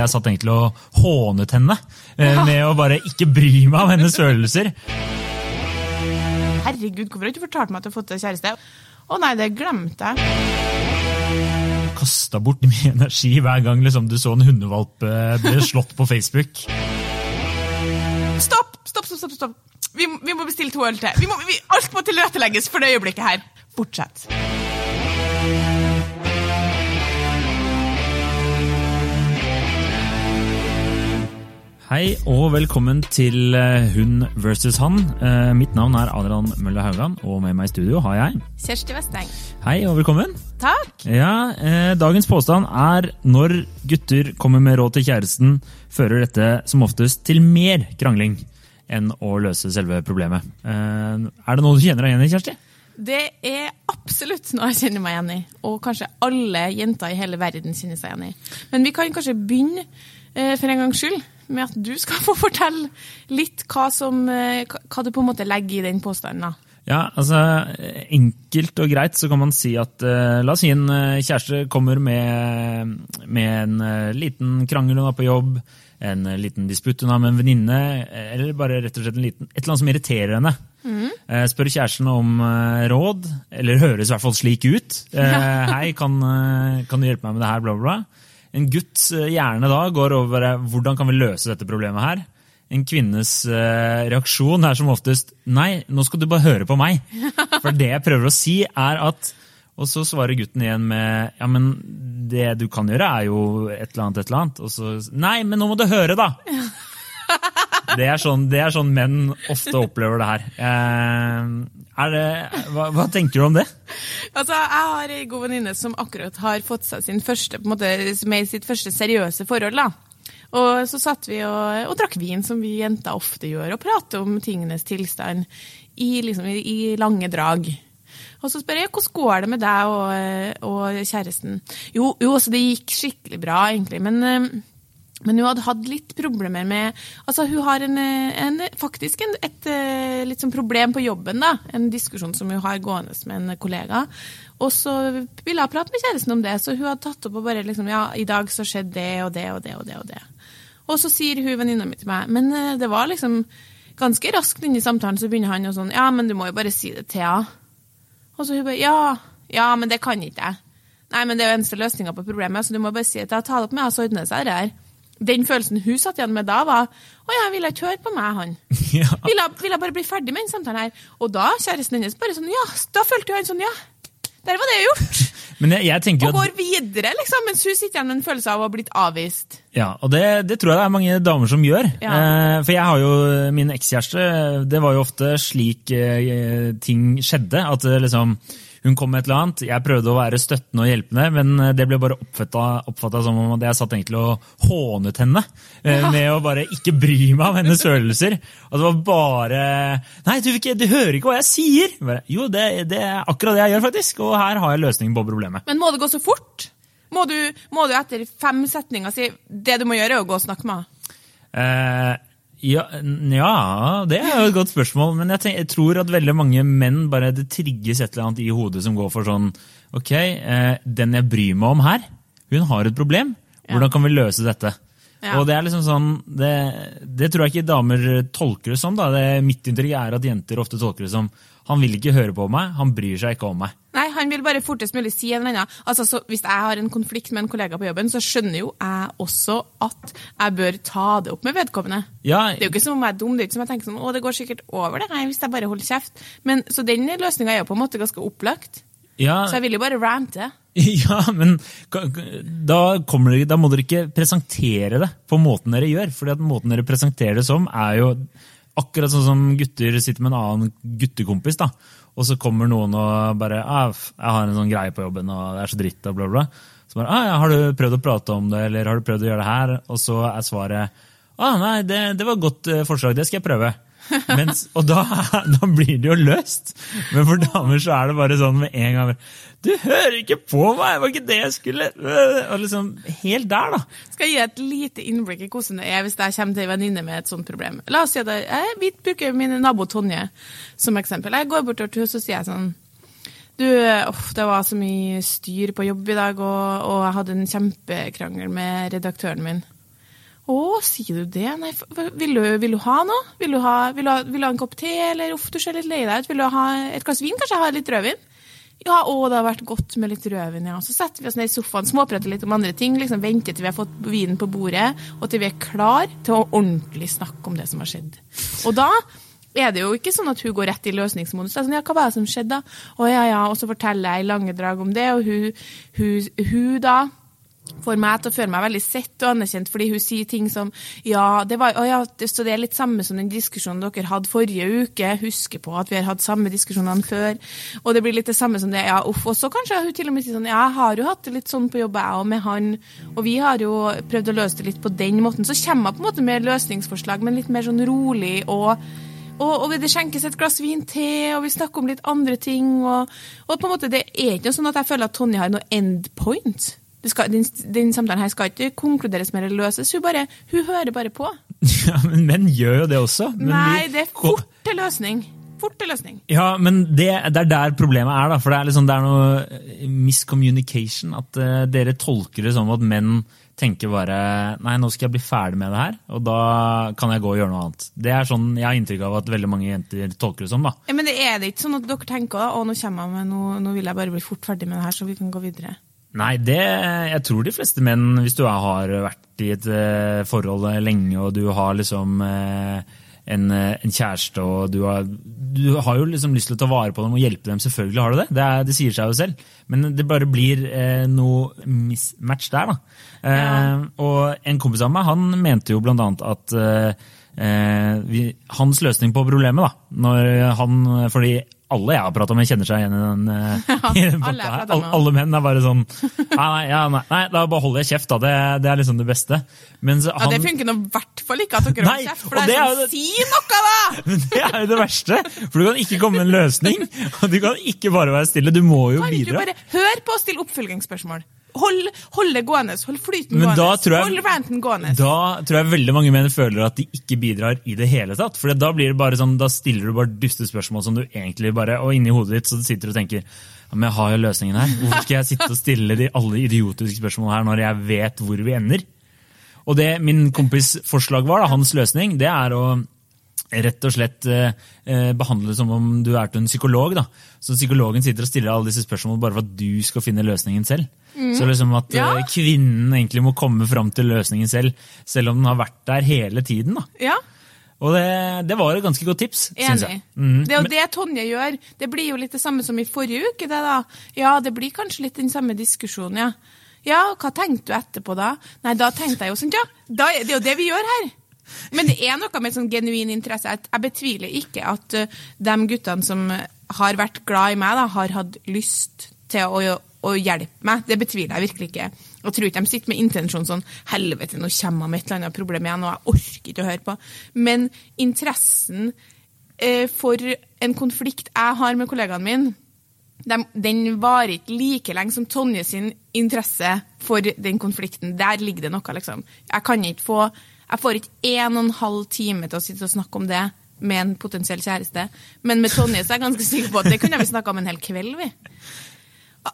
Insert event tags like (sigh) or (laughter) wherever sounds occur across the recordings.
Jeg satt egentlig og hånet henne ja. med å bare ikke bry meg om hennes følelser. Herregud, hvorfor har du ikke fortalt meg at du har fått deg kjæreste? Å nei, det glemte jeg. Kasta bort mye energi hver gang liksom, du så en hundevalp eh, bli slått på Facebook. Stopp! Stopp, stopp, stopp! stopp. Vi, vi må bestille to øl til. Vi må, vi, alt må tilrettelegges for det øyeblikket her. Fortsett. Hei og velkommen til eh, Hun versus han. Eh, Mitt navn er Adrian Mølle Haugan, og med meg i studio har jeg Kjersti Vesteng. Hei og velkommen. Takk. Ja, eh, Dagens påstand er når gutter kommer med råd til kjæresten, fører dette som oftest til mer krangling enn å løse selve problemet. Eh, er det noe du kjenner deg igjen i, Kjersti? Det er absolutt noe jeg kjenner meg igjen i, og kanskje alle jenter i hele verden kjenner seg igjen i. Men vi kan kanskje begynne, eh, for en gangs skyld, med at du skal (laughs) få fortelle litt hva, som, eh, hva- du på en måte legger i den påstanden. Ja, altså Enkelt og greit så kan man si at uh, La oss si en eh, kjæreste kommer med, med en uh, liten krangel hun har på jobb, en uh, liten disputt hun har med en venninne, eller bare rett og slett en liten, et eller annet som irriterer henne. Eh, spør kjæresten om råd, eller høres i hvert fall slik ut. (laughs) Hei, kan, kan du hjelpe meg med det her? Bla, bla, bla. En gutts eh, hjerne da går over eh, hvordan kan vi løse dette problemet her. En kvinnes eh, reaksjon er som oftest nei, nå skal du bare høre på meg. (laughs) For det jeg prøver å si, er at Og så svarer gutten igjen med ja, men det du kan gjøre, er jo et eller annet, et eller annet. Og så nei, men nå må du høre, da! (laughs) Det er sånn, det er sånn menn ofte opplever det her. Eh, det, hva, hva tenker du om det? Altså, Jeg har ei god venninne som akkurat har fått seg sin første, måte, som er i sitt første seriøse forhold. da. Og så satt vi og, og drakk vin, som vi jenter ofte gjør, og prater om tingenes tilstand i, liksom, i lange drag. Og så spør jeg hvordan går det med deg og, og kjæresten. Jo, jo altså, det gikk skikkelig bra, egentlig. Men, eh, men hun hadde hatt litt problemer med Altså, hun har en, eh, en, faktisk en, et et litt sånn problem på jobben, da. En diskusjon som hun har gående med en kollega. Og så ville hun prate med kjæresten om det, så hun hadde tatt opp og bare liksom Ja, i dag så skjedde det og det og det og det og det. Og så sier hun venninna mi til meg Men eh, det var liksom ganske raskt inn i samtalen, så begynner han å sånn Ja, men du må jo bare si det til henne. Og så hun bare Ja, ja, men det kan ikke jeg. Nei, men det er jo eneste løsninga på problemet, så du må bare si det til henne. Ta det opp med henne, så ordner det seg, det her. Den følelsen hun satt igjen med da, var Å ja, jeg ikke høre på meg, han? (laughs) Ja. Jeg, vil bare bli ferdig med den samtalen her? Og da, kjæresten hennes, bare sånn Ja, da følte jo han sånn Ja, der var det jeg gjort. (laughs) Men jeg, jeg Og går at videre, liksom, mens hun sitter igjen med en følelse av å ha blitt avvist. Ja, og det, det tror jeg det er mange damer som gjør. Ja. Eh, for jeg har jo min ekskjæreste. Det var jo ofte slik eh, ting skjedde. At eh, liksom, hun kom med et eller annet, jeg prøvde å være støttende og hjelpende, men eh, det ble bare oppfatta som om jeg satt egentlig og hånet henne. eh, Med å bare ikke bry meg om hennes følelser. Og det var bare Nei, du, ikke, du hører ikke hva jeg sier! Bare, jo, det, det er akkurat det jeg gjør, faktisk. Og her har jeg løsningen på problemet. Men må det gå så fort? Må du, må du etter fem setninger si det du må gjøre, er å gå og snakke med henne? Eh, ja, ja, det er jo et godt spørsmål. Men jeg, tenk, jeg tror at veldig mange menn bare det trigges et eller annet i hodet som går for sånn Ok, eh, den jeg bryr meg om her, hun har et problem. Hvordan kan vi løse dette? Ja. Og det er liksom sånn, det, det tror jeg ikke damer tolker det som. da. Det, mitt inntrykk er at jenter ofte tolker det som han vil ikke høre på meg, han bryr seg ikke om meg. Nei, han vil bare fortest mulig si en eller annen. Altså, så Hvis jeg har en konflikt med en kollega på jobben, så skjønner jo jeg også at jeg bør ta det opp med vedkommende. Ja, Det er jo ikke som om jeg er dum, det er ikke som jeg tenker sånn, å, det går sikkert over det her hvis jeg bare holder kjeft. Men, så den løsninga er jo på en måte ganske opplagt. ja, Så jeg vil jo bare rante. (laughs) Ja, men da, dere, da må dere ikke presentere det på måten dere gjør. fordi at måten dere presenterer det som, er jo akkurat sånn som gutter sitter med en annen guttekompis. da, Og så kommer noen og bare ah, 'Jeg har en sånn greie på jobben, og det er så dritt', og bla, bla. Så bare ah, 'Har du prøvd å prate om det, eller har du prøvd å gjøre det her?' Og så er svaret 'Å nei, det, det var et godt eh, forslag, det skal jeg prøve'. (laughs) Mens, og da, (laughs) da blir det jo løst. Men for damer så er det bare sånn med en gang Du hører ikke på meg! Var ikke det jeg skulle Og liksom Helt der, da. Skal jeg gi et lite innblikk i hvordan det er hvis jeg kommer til en venninne med et sånt problem. La oss si at jeg, Vi bruker min nabo Tonje som eksempel. Jeg går bort til henne og sier sånn Du, uff, det var så mye styr på jobb i dag, og, og jeg hadde en kjempekrangel med redaktøren min. Å, sier du det? Nei, vil du, vil du ha noe? Vil du ha, vil du ha, vil du ha en kopp te, eller uff, du ser litt lei deg ut. Vil du ha et glass vin? Kanskje jeg har litt rødvin? Ja, å, det har vært godt med litt rødvin, ja. Så setter vi oss ned i sofaen, småprater litt om andre ting, liksom venter til vi har fått vinen på bordet, og til vi er klar til å ordentlig snakke om det som har skjedd. Og da er det jo ikke sånn at hun går rett i løsningsmodus. Det er sånn, ja, hva var det som skjedde da? Å ja, ja, og så forteller jeg i lange drag om det, og hun, hun, hun da får meg til å føle meg veldig sett og anerkjent, fordi hun sier ting som ja, det var, ja, så det er litt samme som den diskusjonen dere hadde forrige uke. Husker på at vi har hatt samme diskusjonene før. Og det blir litt det samme som det. Ja, uff. Og så kanskje hun til og med sier sånn ja, jeg har jo hatt det litt sånn på jobb, jeg og med han. Og vi har jo prøvd å løse det litt på den måten. Så kommer hun på en måte med løsningsforslag, men litt mer sånn rolig og og, og det skjenkes et glass vin til, og vi snakker om litt andre ting. Og, og på en måte, det er ikke sånn at jeg føler at Tonje har noe endpoint. Det skal, den, den samtalen her skal ikke konkluderes med eller løses. Hun, bare, hun hører bare på. (laughs) Ja, men menn gjør jo det også. Men Nei, det er fort til løsning. Fort til løsning. Ja, men det, det er der problemet er, da. For det er, liksom, det er noe eh, miscommunication. At uh, dere tolker det som at menn tenker bare Nei, nå skal jeg bli ferdig med det her, og da kan jeg gå og gjøre noe annet. Det er sånn jeg har inntrykk av at veldig mange jenter tolker det som. da. Ja, men det er det ikke sånn at dere tenker å, nå kommer jeg med noe, nå vil jeg bare bli fort ferdig med det her, så vi kan gå videre. Nei, det, jeg tror de fleste menn, hvis du har vært i et eh, forhold lenge, og du har liksom eh, en, eh, en kjæreste, og du har, du har jo liksom lyst til å ta vare på dem og hjelpe dem, selvfølgelig har du det. Det, er, det sier seg jo selv. Men det bare blir eh, noe mismatch der, da. Eh, Og en kompis av meg, han mente jo blant annet at eh, vi, hans løsning på problemet, da, når han, fordi alle jeg har prata med, kjenner seg igjen i den, (laughs) i den alle. Alle, alle menn er bare sånn Nei, nei, ja, nei, nei da bare holder jeg kjeft, da. Det, det er liksom det beste. Men Ja, han, Det funker nå i hvert fall ikke at dere holder kjeft, for det er sånn, si noe, da! (laughs) men det er jo det verste! For du kan ikke komme med en løsning. Og du kan ikke bare være stille. Du må jo Kan ikke du bidra. bare hør på og stille oppfølgingsspørsmål? Hold, hold det gående. Hold flyten Men gående. jeg- Hold ranten gående. Da tror jeg veldig mange menn føler at de ikke bidrar i det hele tatt. For da blir det bare sånn, da stiller du bare dustespørsmål som du egentlig bare Og inni hodet ditt så sitter du og tenker ja, men jeg har jo løsningen her. Hvorfor skal jeg sitte og stille de alle idiotiske spørsmålene her når jeg vet hvor vi ender? Og det min kompis forslag var, da, hans løsning, det er å rett og slett eh, eh, behandle det som om du er til en psykolog. da. Så psykologen sitter og stiller alle disse spørsmålene bare for at du skal finne løsningen selv. Så liksom at Ja. eh, kvinnen egentlig må komme fram til løsningen selv, selv om den har vært der hele tiden. da. Ja, Og det, det var et ganske godt tips, syns jeg. Mhm. Det er jo det Tonje gjør. Det blir jo litt det samme som i forrige uke. det da. Ja, det blir kanskje litt den samme diskusjonen, ja. Ja, hva tenkte du etterpå da? Nei, da tenkte jeg jo sånn, ja. Da, det er jo det vi gjør her. Men det er noe med sånn genuin interesse. Jeg, betviler ikke at uh, de guttene som har vært glad i meg, da, har hatt lyst til å, å hjelpe meg. Det betviler jeg virkelig ikke. Jeg tror ikke de sitter med intensjonen sånn Helvete, nå kommer jeg med et eller annet problem igjen, og jeg orker ikke å høre på. Men interessen eh, for en konflikt jeg har med kollegaen min, de, den varer ikke like lenge som Tonje sin interesse for den konflikten. Der ligger det noe, liksom. Jeg kan ikke få Jeg får ikke en og en halv time til å sitte og snakke om det med en potensiell kjæreste. Men med Tonje så er jeg ganske sikker på at det kunne vi snakka om en hel kveld, vi.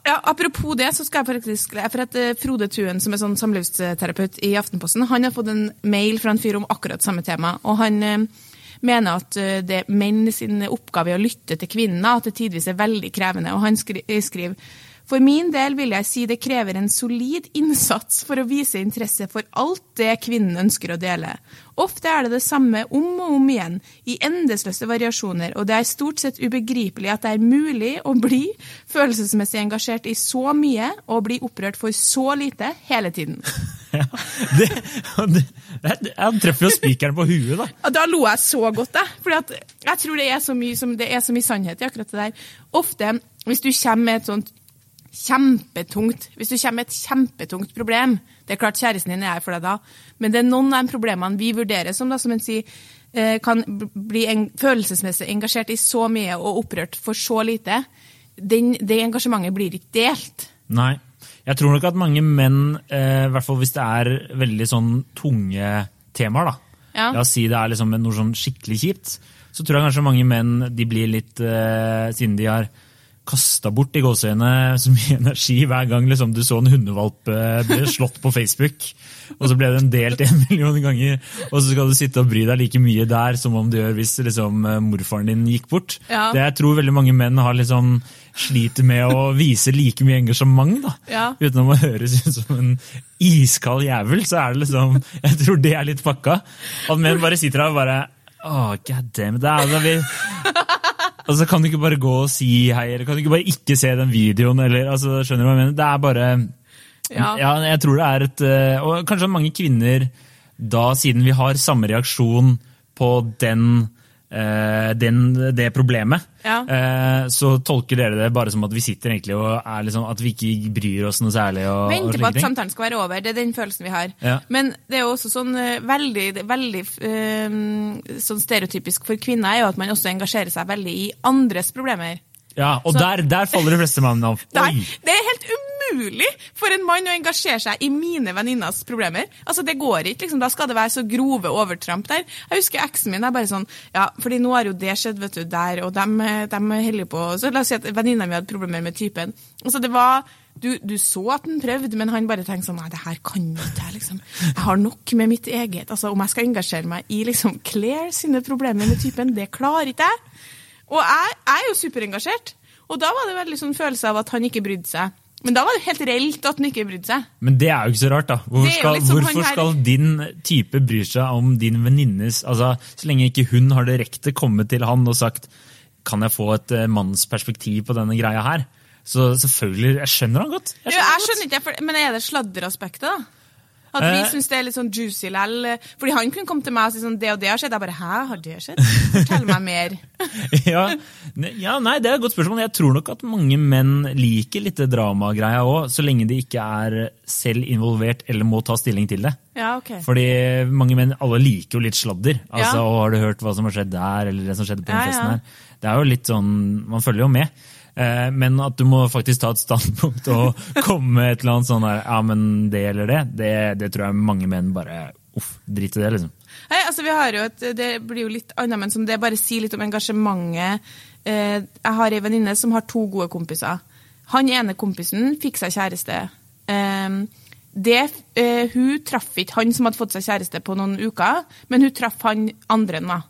Ja, apropos det, så skal jeg faktisk For at eh, Frode Tuen, som er sånn samlivsterapeut i Aftenposten, han har fått en mail fra en fyr om akkurat samme tema. Og han eh, mener at eh, det er menn sin oppgave å lytte til kvinner, at det tidvis er veldig krevende. Og han skri skriver for min del vil jeg si det krever en solid innsats for å vise interesse for alt det kvinnen ønsker å dele. Ofte er det det samme om og om igjen, i endeløse variasjoner, og det er stort sett ubegripelig at det er mulig å bli følelsesmessig engasjert i så mye og bli opprørt for så lite hele tiden. (laughs) Ja, det, det, jeg treffer jo spikeren på huet, da. Da lo jeg så godt, jeg. For jeg tror det er, så mye som, det er så mye sannhet i akkurat det der. Ofte, hvis du kommer med et sånt kjempetungt Hvis du kommer med et kjempetungt problem Det er klart kjæresten din er her for deg da, men det er noen av de problemene vi vurderer som, da, som en sier, eh, kan bli en, følelsesmessig engasjert i så mye og opprørt for så lite. Den, det engasjementet blir ikke delt. Nei. Jeg tror nok at mange menn, eh, i hvert fall hvis det er veldig sånn tunge temaer, da. Ja. La oss si det er liksom noe sånn skikkelig kjipt. Så tror jeg kanskje mange menn de blir litt eh, Siden de har kasta bort i gåseøynene så mye energi hver gang liksom, du så en hundevalp eh, bli slått på Facebook. Og så ble den delt en (laughs) million ganger, og så skal du sitte og bry deg like mye der som om du gjør hvis liksom, eh, morfaren din gikk bort. Ja. Det jeg tror veldig mange menn har liksom, sliter med å vise like mye engasjement. da. Ja. Uten å høres ut som en iskald jævel, så er det liksom Jeg tror det er litt pakka. At menn bare sitter der og bare Oh, god damn. Det er, vi, altså, kan du ikke bare gå og si hei, eller kan du ikke bare ikke se den videoen, eller altså, Skjønner du hva jeg mener? Det er bare Ja. ja, jeg tror det er et eh, Og kanskje mange kvinner da, siden vi har samme reaksjon på den, den, det problemet, Ja. eh, så tolker dere det bare som at vi sitter egentlig og er liksom, at vi ikke bryr oss noe særlig. Og, og Venter på at samtalen skal være over. Det er den følelsen vi har. Ja. Men det er jo også sånn eh, veldig, veldig eh, sånn stereotypisk for kvinner er jo at man også engasjerer seg veldig i andres problemer. Ja, Og Så- der, der faller de fleste mannene av. (laughs) Det er helt umulig for en mann å engasjere seg i mine venninnas problemer. Altså, Det går ikke. liksom, Da skal det være så grove overtramp der. Jeg husker eksen min er bare sånn Ja, fordi nå har jo det skjedd, vet du, der, og dem, de holder på Så la oss si at venninna mi hadde problemer med typen. Altså, det var du, du så at han prøvde, men han bare tenkte sånn Nei, det her kan ikke jeg, liksom. Jeg har nok med mitt eget. Altså, Om jeg skal engasjere meg i liksom Claire sine problemer med typen, det klarer ikke jeg. Og jeg, jeg er jo superengasjert. Og da var det veldig sånn følelse av at han ikke brydde seg. Men da var det helt reelt at han ikke brydde seg. Men det er jo ikke så rart, da. Hvorfor skal, liksom hvorfor skal din type bry seg om din venninnes altså, Så lenge ikke hun har direkte kommet til han og sagt kan jeg få et eh, mannsperspektiv på denne greia her? Så selvfølgelig, Jeg skjønner han godt. Jeg, skjønner jo, jeg skjønner ikke, Men er det sladderaspektet, da? At vi Eh. syns det er litt sånn juicy lell? Fordi han kunne komme til meg og si sånn det og det har skjedd. Jeg bare hæ, har det skjedd? Fortell meg mer. (laughs) ja, ja, nei, Det er et godt spørsmål. Jeg tror nok at mange menn liker litt dramagreia òg, så lenge de ikke er selv involvert eller må ta stilling til det. Ja, ok. Fordi mange menn alle liker jo litt sladder. Altså, Ja. «Å, Har du hørt hva som har skjedd der, eller det som skjedde på den festen her? Det er jo litt sånn, Man følger jo med. Eh, Men at du må faktisk ta et standpunkt og (laughs) komme med et eller annet sånn der, ja, men det eller det, det, det tror jeg mange menn bare uff, drit i det, liksom. Nei, altså vi har jo et, Det blir jo litt annet, men som det bare sier litt om engasjementet. Eh, jeg har ei venninne som har to gode kompiser. Han ene kompisen fikk seg kjæreste. Eh, det, hun traff ikke han som hadde fått seg kjæreste på noen uker, men hun traff han andre enn meg.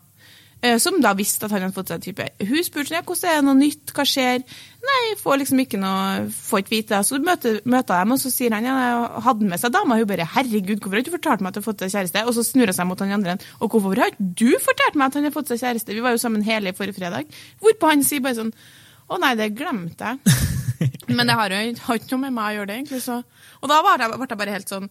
Eh, Som da visste at han hadde fått seg type. Hun spurte ja, hvordan er det noe nytt, hva skjer? Nei, får liksom ikke noe, får ikke vite. Så møter, møter dem, og så sier han, ja, hadde med seg dama. Hun bare, herregud, hvorfor har du ikke fortalt meg at du har fått seg kjæreste? Og så snur hun seg mot han andre, og hvorfor har ikke du fortalt meg at han har fått seg kjæreste? Vi var jo sammen hele forrige fredag. Hvorpå han sier bare sånn, å nei, det glemte jeg. (laughs) Men det har jo ikke noe med meg å gjøre det, egentlig. Så. Og da ble jeg bare helt sånn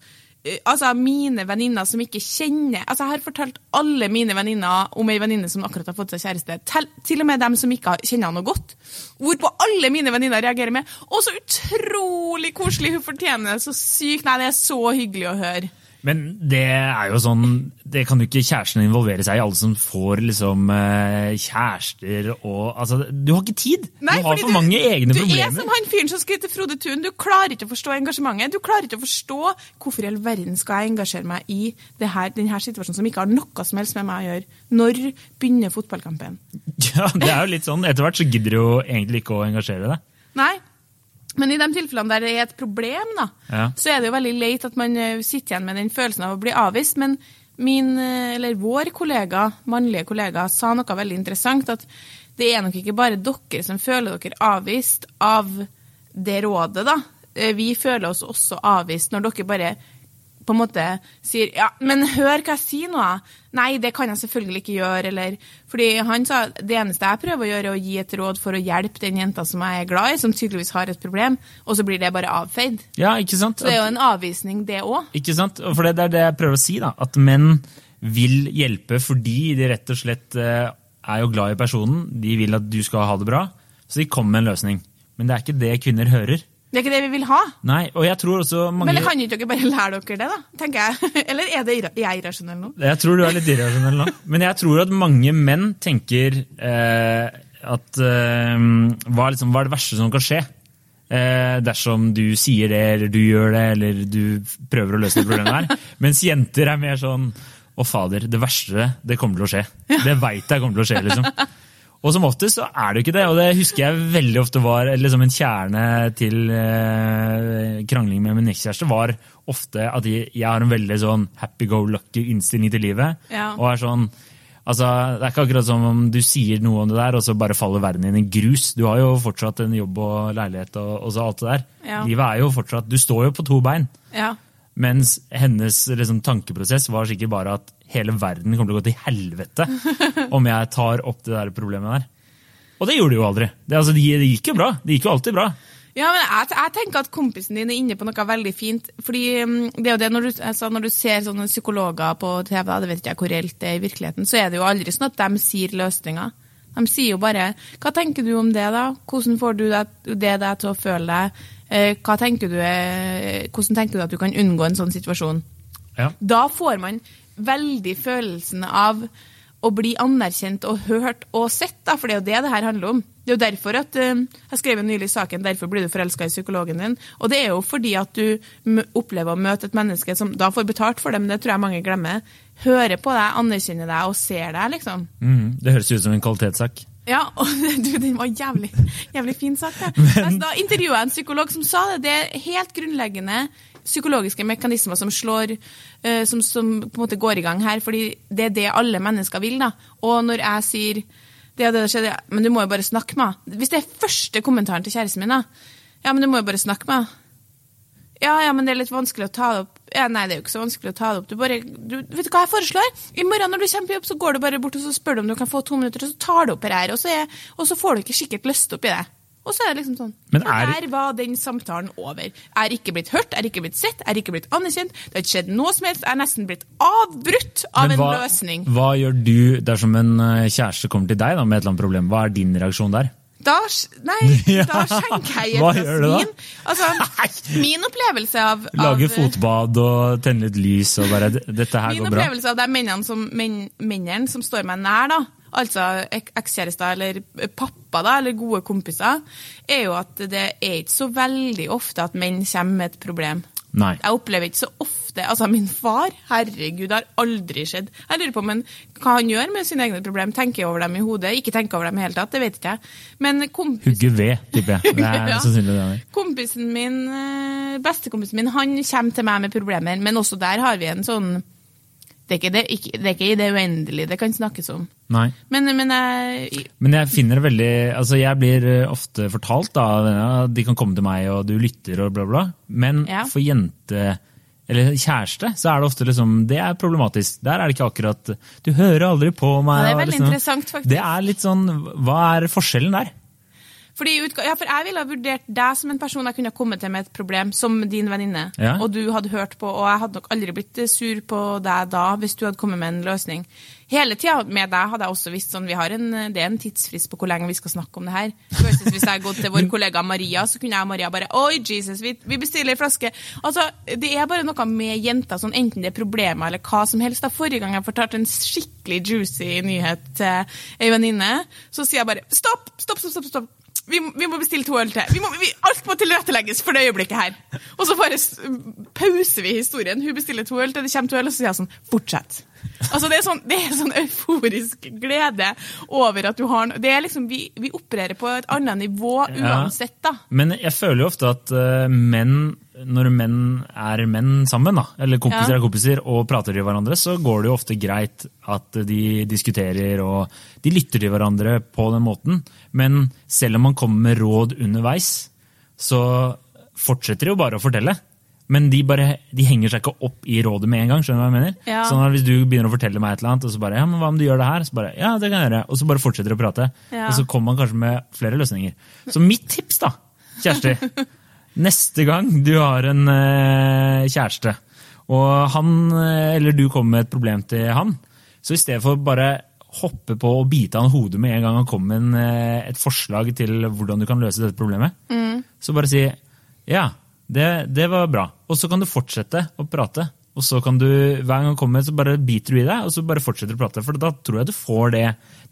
Altså, mine venninner som ikke kjenner Altså, jeg har fortalt alle mine venninner om ei venninne som akkurat har fått seg kjæreste. Til, til og med dem som ikke kjenner henne godt. Hvorpå alle mine venninner reagerer med 'Å, så utrolig koselig! Hun fortjener det så sykt!' Nei, det er så hyggelig å høre. Men det er jo sånn Det kan jo ikke kjæresten involvere seg i. Alle som får liksom eh, kjærester og Altså, du har ikke tid! Nei, du har for mange egne du problemer. er som han fyren som skrev til Frode Thun. Du klarer ikke å forstå engasjementet. Du klarer ikke å forstå hvorfor i all verden skal jeg engasjere meg i det her, denne situasjonen som ikke har noe som helst med meg å gjøre. Når begynner fotballkampen? (laughs) Ja, det er jo litt sånn. Etter hvert så gidder du jo egentlig ikke å engasjere deg. Nei. Men i de tilfellene der det er et problem, da, Ja. så er det jo veldig leit at man eh, sitter igjen med den følelsen av å bli avvist. Men min, eh, eller vår kollega, mannlige kollega sa noe veldig interessant. At det er nok ikke bare dere som føler dere avvist av det rådet, da. Eh, Vi føler oss også avvist når dere bare på en måte sier ja, men hør hva jeg sier nå. da.» Nei, det kan jeg selvfølgelig ikke gjøre. Eller, fordi han sa det eneste jeg prøver å gjøre, er å gi et råd for å hjelpe den jenta som jeg er glad i, som tydeligvis har et problem, og så blir det bare avfeid. Ja, ikke sant? Så det er jo en avvisning, det òg. Ikke sant? For det er det jeg prøver å si, da. At menn vil hjelpe fordi de rett og slett eh, er jo glad i personen. De vil at du skal ha det bra, så de kommer med en løsning. Men det er ikke det kvinner hører. Det er ikke det vi vil ha. Nei, og jeg tror også mange... Men kan ikke dere bare lære dere det, da? tenker jeg. (laughs) Eller er det jeg irrasjonell nå? Jeg tror du er litt irrasjonell nå. Men jeg tror at mange menn tenker eh, at eh, hva, liksom, hva er det verste som kan skje? Eh, dersom du sier det, eller du gjør det, eller du prøver å løse det problemet her. (laughs) Mens jenter er mer sånn Å, fader, det verste, det kommer til å skje. Det veit jeg kommer til å skje, liksom. Og som oftest så er det jo ikke det, og det husker jeg veldig ofte var liksom en kjerne til eh, krangling med min ekskjæreste, var ofte at jeg, jeg har en veldig sånn happy-go-lucky innstilling til livet. Ja. Og er sånn, altså Det er ikke akkurat som om du sier noe om det der, og så bare faller verden din i grus. Du har jo fortsatt en jobb og leilighet og, og så alt det der. Ja. Livet er jo fortsatt Du står jo på to bein. Ja. Mens hennes liksom, tankeprosess var sikkert bare at hele verden kommer til å gå til helvete (laughs) om jeg tar opp det der problemet der. Og det gjorde de jo aldri. Det, altså, det, det gikk jo bra. Det gikk jo alltid bra. Ja, men jeg, jeg tenker at kompisen din er inne på noe veldig fint. fordi mm, det er jo det når du, altså når du ser sånne psykologer på TV, det vet ikke jeg hvor reelt det er i virkeligheten, så er det jo aldri sånn at de sier løsninger. De sier jo bare 'hva tenker du om det', da? Hvordan får du det, deg til å føle deg? Eh, tenker du, er- hvordan tenker du at du kan unngå en sånn situasjon? Ja. Da får man veldig følelsen av å bli anerkjent og hørt og sett, da, for det er jo det det her handler om. Det er jo derfor at eh, Jeg skrev jo nylig saken 'Derfor blir du forelska i psykologen din'. Og det er jo fordi at du opplever å møte et menneske som da får betalt for det, men det tror jeg mange glemmer. Hører på deg, anerkjenner deg og ser deg, liksom. Mm, det høres ut som en kvalitetssak. Ja, (laughs) og du, den var jævlig, jævlig fin sagt. det. Men... Da intervjua jeg en psykolog som sa det. Det er helt grunnleggende psykologiske mekanismer som slår, eh, som, som på en måte går i gang her, fordi det er det alle mennesker vil. da. Og når jeg sier det og det skjedde, ja, men du må jo bare snakke med. Hvis det er første kommentaren til kjæresten min, da. Ja, men du må jo bare snakke med. Ja, ja, men det er litt vanskelig å ta det opp. Ja, Nei, det er jo ikke så vanskelig å ta det opp. Du bare, du, vet du hva jeg foreslår? I morgen når du kommer på jobb, så går du bare bort og så spør du om du kan få to minutter, og så tar du opp det her, og så, er, og så får du ikke skikkelig lyst opp i det. Og så er det liksom sånn. Men er- der var den samtalen over. Jeg er ikke blitt hørt, jeg er ikke blitt sett, jeg er ikke blitt anerkjent. Det har ikke skjedd noe som helst. Jeg er nesten blitt avbrutt av hva, en løsning. hva gjør du dersom en eh, kjæreste kommer til deg da, med et eller annet problem? Hva er din reaksjon der? Da, nei, (laughs) da skjenker jeg et glass vin. Altså, min opplevelse av, Lage fotbad og tenne litt lys og bare Dette her går bra. Min opplevelse av de mennene som, men, mennene som står meg nær, da, altså ek- ekskjærester eller pappa da, eller gode kompiser, er jo at det er ikke så veldig ofte at menn kommer med et problem. Nei. Jeg opplever ikke så ofte Altså, min far, herregud, det har aldri skjedd. Jeg lurer på men, hva han gjør med sine egne problemer. Tenker over dem i hodet? Ikke tenker over dem i hele tatt, det vet ikke jeg. Men kompis, Hugge ved, tipper jeg. Det er (laughs) Ja. sannsynlig det. kompisen min, eh, bestekompisen min, han kommer til meg med problemer, men også der har vi en sånn Det er ikke, det, ikke, det er ikke i det uendelige det kan snakkes om. Nei. Men, men jeg Men jeg finner det veldig Altså, jeg blir eh, ofte fortalt da, at de kan komme til meg, og du lytter og bla, bla. Men Ja. for jente eller kjæreste, så er det ofte liksom Det er problematisk. Der er det ikke akkurat Du hører aldri på meg. Ja, det er veldig liksom, interessant, faktisk. Det er litt sånn Hva er forskjellen der? Fordi, ja, for jeg ville ha vurdert deg som en person jeg kunne kommet til med et problem, som din venninne. Ja. Og du hadde hørt på, og jeg hadde nok aldri blitt sur på deg da, hvis du hadde kommet med en løsning. Hele tida med deg hadde jeg også visst sånn, vi har en, det er en tidsfrist på hvor lenge vi skal snakke om det her. Versus hvis jeg hadde gått til vår (laughs) kollega Maria, så kunne jeg og Maria bare Oi, Jesus, vi, vi bestiller ei flaske. Altså, Det er bare noe med jenter, sånn, enten det er problemer eller hva som helst. Da Forrige gang jeg fortalte en skikkelig juicy nyhet til ei venninne, så sier jeg bare stopp, stopp, stopp, stopp. stopp. Vi, vi må bestille to øl til. Vi må, vi, alt må tilrettelegges for det øyeblikket her. Og så bare pauser vi historien. Hun bestiller to øl til, det kommer to øl, og så sier jeg sånn Fortsett. Altså Det er sånn, det er sånn euforisk glede over at du har Det er liksom, Vi, vi opererer på et annet nivå uansett, da. Men jeg føler jo ofte at uh, menn, når menn er menn sammen, da, eller kompiser Ja. er kompiser, og prater til hverandre, så går det jo ofte greit at de diskuterer og de lytter til hverandre på den måten. Men selv om man kommer med råd underveis, så fortsetter de jo bare å fortelle. Men de, bare, de henger seg ikke opp i rådet med en gang. skjønner du hva jeg mener? Ja. Sånn at Hvis du begynner å fortelle meg et eller annet, og så bare ja, men hva om du gjør det her? Så bare, ja, det kan jeg gjøre. Og så bare fortsetter å prate. Ja. Og så kommer man kanskje med flere løsninger. Så mitt tips, da, Kjersti (laughs) Neste gang du har en eh, kjæreste, og han eh, eller du kommer med et problem til han, så i stedet for bare hoppe på og bite han hodet med en gang han kommer med eh, et forslag til hvordan du kan løse dette problemet, så bare si ja, det, det var bra. Og så kan du fortsette å prate. Og så kan du, hver gang han kommer, så bare biter du i deg, og så bare fortsetter du å prate. For da tror jeg du får det,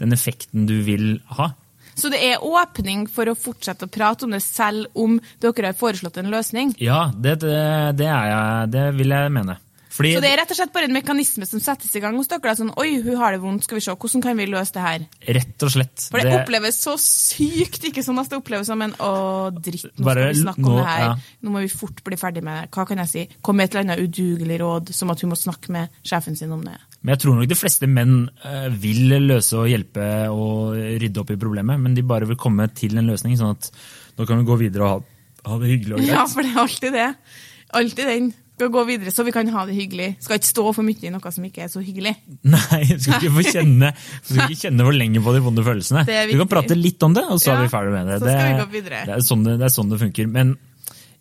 den effekten du vil ha. Så det er åpning for å fortsette å prate om det, selv om dere har foreslått en løsning. Ja, det, det, det, er jeg, det vil jeg mene. Fordi, Så det er rett og slett bare en mekanisme som settes i gang hos dere. da, Sånn, Oi, hun har det vondt, skal vi se, hvordan kan vi løse det her? Rett og slett. For det, oppleves så sykt ikke sånn at det oppleves som en å, dritt, nå Bare skal vi snakke om det her. ja. Nå må vi fort bli ferdig med det. Hva kan jeg si? Kom med et eller annet udugelig råd, som at hun må snakke med sjefen sin om det. Men jeg tror nok de fleste menn eh, vil løse og hjelpe og rydde opp i problemet, men de bare vil komme til en løsning, sånn at nå kan vi gå videre og ha, ha det hyggelig og greit. Ja, for det er alltid det. Alltid den. Skal gå videre, så vi kan ha det hyggelig. Skal ikke stå for mye i noe som ikke er så hyggelig. (laughs) Nei, du skal ikke få kjenne, skal ikke kjenne for lenge på de vonde følelsene. Det Du kan prate litt om det, og så Ja, er vi ferdig med det. så skal vi gå videre. Det er, sånn det, det er sånn det funker. Men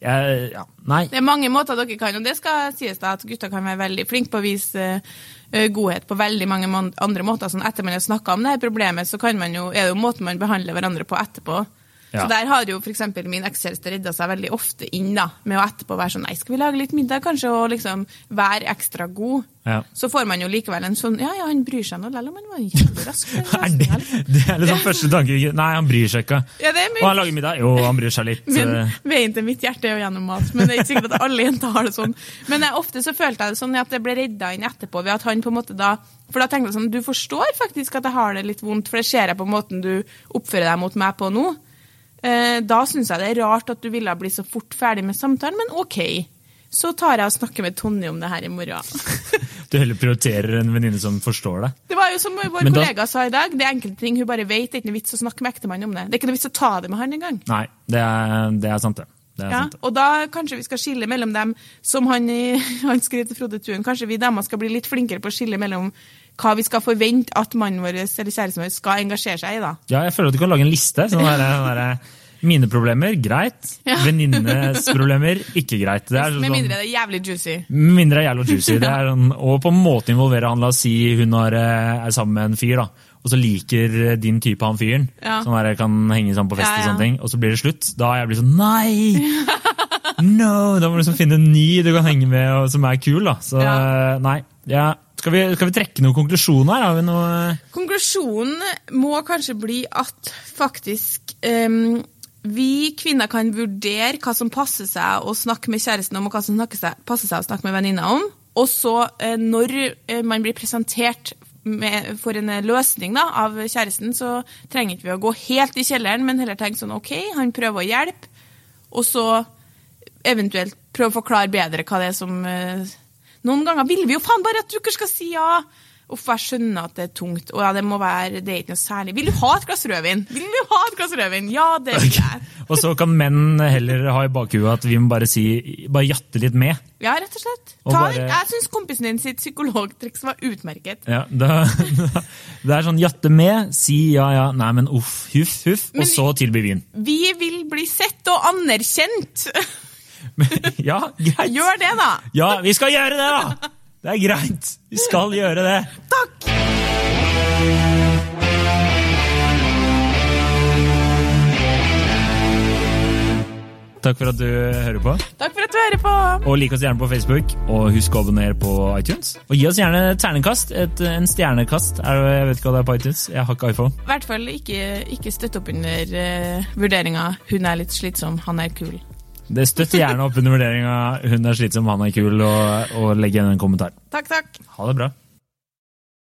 jeg, ja, nei. Det er mange måter dere kan, og det skal sies da at gutter kan være veldig flinke på å vise eh, godhet på veldig mange andre måter. Sånn etter man har snakka om det her problemet, så man jo, er det jo måten man behandler hverandre på etterpå. Ja. Så der har jo f.eks. min ekskjæreste redda seg veldig ofte inn da, med å etterpå være sånn Nei, skal vi lage litt middag, kanskje, og liksom være ekstra god. Ja. Så får man jo likevel en sånn Ja, ja, han bryr seg nå likevel om han var jævlig (laughs) det, det er liksom første tanke. Nei, han bryr seg ikke. Ja, det Og han lager middag. Jo, han bryr seg litt. (laughs) Men eh, veien til mitt hjerte er jo gjennom mat. Men det er ikke sikkert at alle jenter har det sånn. Men jeg, ofte så følte jeg det sånn at jeg ble redda inn etterpå ved at han på en måte da For da tenkte jeg sånn Du forstår faktisk at jeg har det litt vondt, for det ser jeg på måten du oppfører deg mot meg på nå. Eh, da syns jeg det er rart at du ville bli så fort ferdig med samtalen, men OK. Så tar jeg og snakker med Tonje om det her i morgen. (laughs) Du heller prioriterer en venninne som forstår deg. Det var jo som vår Men da- kollega sa i dag, det er enkelte ting hun bare vet. Det er ikke noe vits å snakke med ektemannen om det. Det er ikke noe vits å ta det med han engang. Nei, det er, det er sant, det. det, Ja, sant, det. og da kanskje vi skal skille mellom dem, som han, (laughs) han skriver til Frode Tuen. Kanskje vi damer skal bli litt flinkere på å skille mellom hva vi skal forvente at mannen vår eller kjæresten vår skal engasjere seg i. da. Ja, jeg føler at du kan lage en liste. Sånn der, sånn der, mine problemer, greit. Ja. (laughs) Venninnes problemer, ikke greit. Er Med sånn, mindre det er jævlig juicy. med mindre det er jævlig juicy. Det (laughs) er sånn, og på en måte involvere han. La oss si hun har, eh, er sammen med en fyr, da. Og så liker eh, din type han fyren. Ja. Sånn der, kan henge sammen på fest Ja, og sånne ting. Og så blir det slutt. Da er jeg blitt sånn Nei! (laughs) No! Da må du liksom finne en ny du kan henge med, og som er kul, da. Så eh, nei. Ja. Skal, vi, skal vi trekke noen konklusjoner? Har vi noe Konklusjonen må kanskje bli at faktisk um, vi kvinner kan vurdere hva som passer seg å snakke med kjæresten om, og hva som seg, passer seg å snakke med venninna om. Og så, eh, når eh, man blir presentert med, for en løsning da, av kjæresten, så trenger ikke vi å gå helt i kjelleren, men heller tenke sånn OK, han prøver å hjelpe, og så eventuelt prøve å forklare bedre hva det er som eh, Noen ganger vil vi jo faen bare at dere skal si ja. Uff, jeg skjønner at det er tungt. Og ja, det må være, det er ikke noe særlig. Vil du ha et glass rødvin? Vil du ha et glass rødvin? Ja, det vil jeg. Og så kan menn heller ha i bakhuet at vi må bare si Bare jatte litt med. Ja, rett og slett. Og Ta, bare- Jeg syns kompisen din sitt psykologtriks var utmerket. Ja, da, (laughs) det er sånn jatte med, si ja ja, nei men uff, huff, huff, Men og så tilby vin. Vi vil bli sett og anerkjent. (laughs) (laughs) Ja, greit. Gjør det, da. Ja, vi skal gjøre det, da! Det er greit. Vi skal gjøre det. Takk. Takk for at du hører på. Takk for at du hører på. Og lik oss gjerne på Facebook, og husk å abonnere på iTunes. Og gi oss gjerne ternekast. Et, en stjernekast. Er, jeg vet ikke hva det er på iTunes. Jeg har ikke iPhone. I hvert fall ikke, ikke støtt opp under uh, vurderinga 'hun er litt slitsom, han er kul'. Det støtter gjerne opp under vurderinga 'hun er slitsom, han er kul', og, og legg igjen en kommentar. Takk, takk. Ha det bra.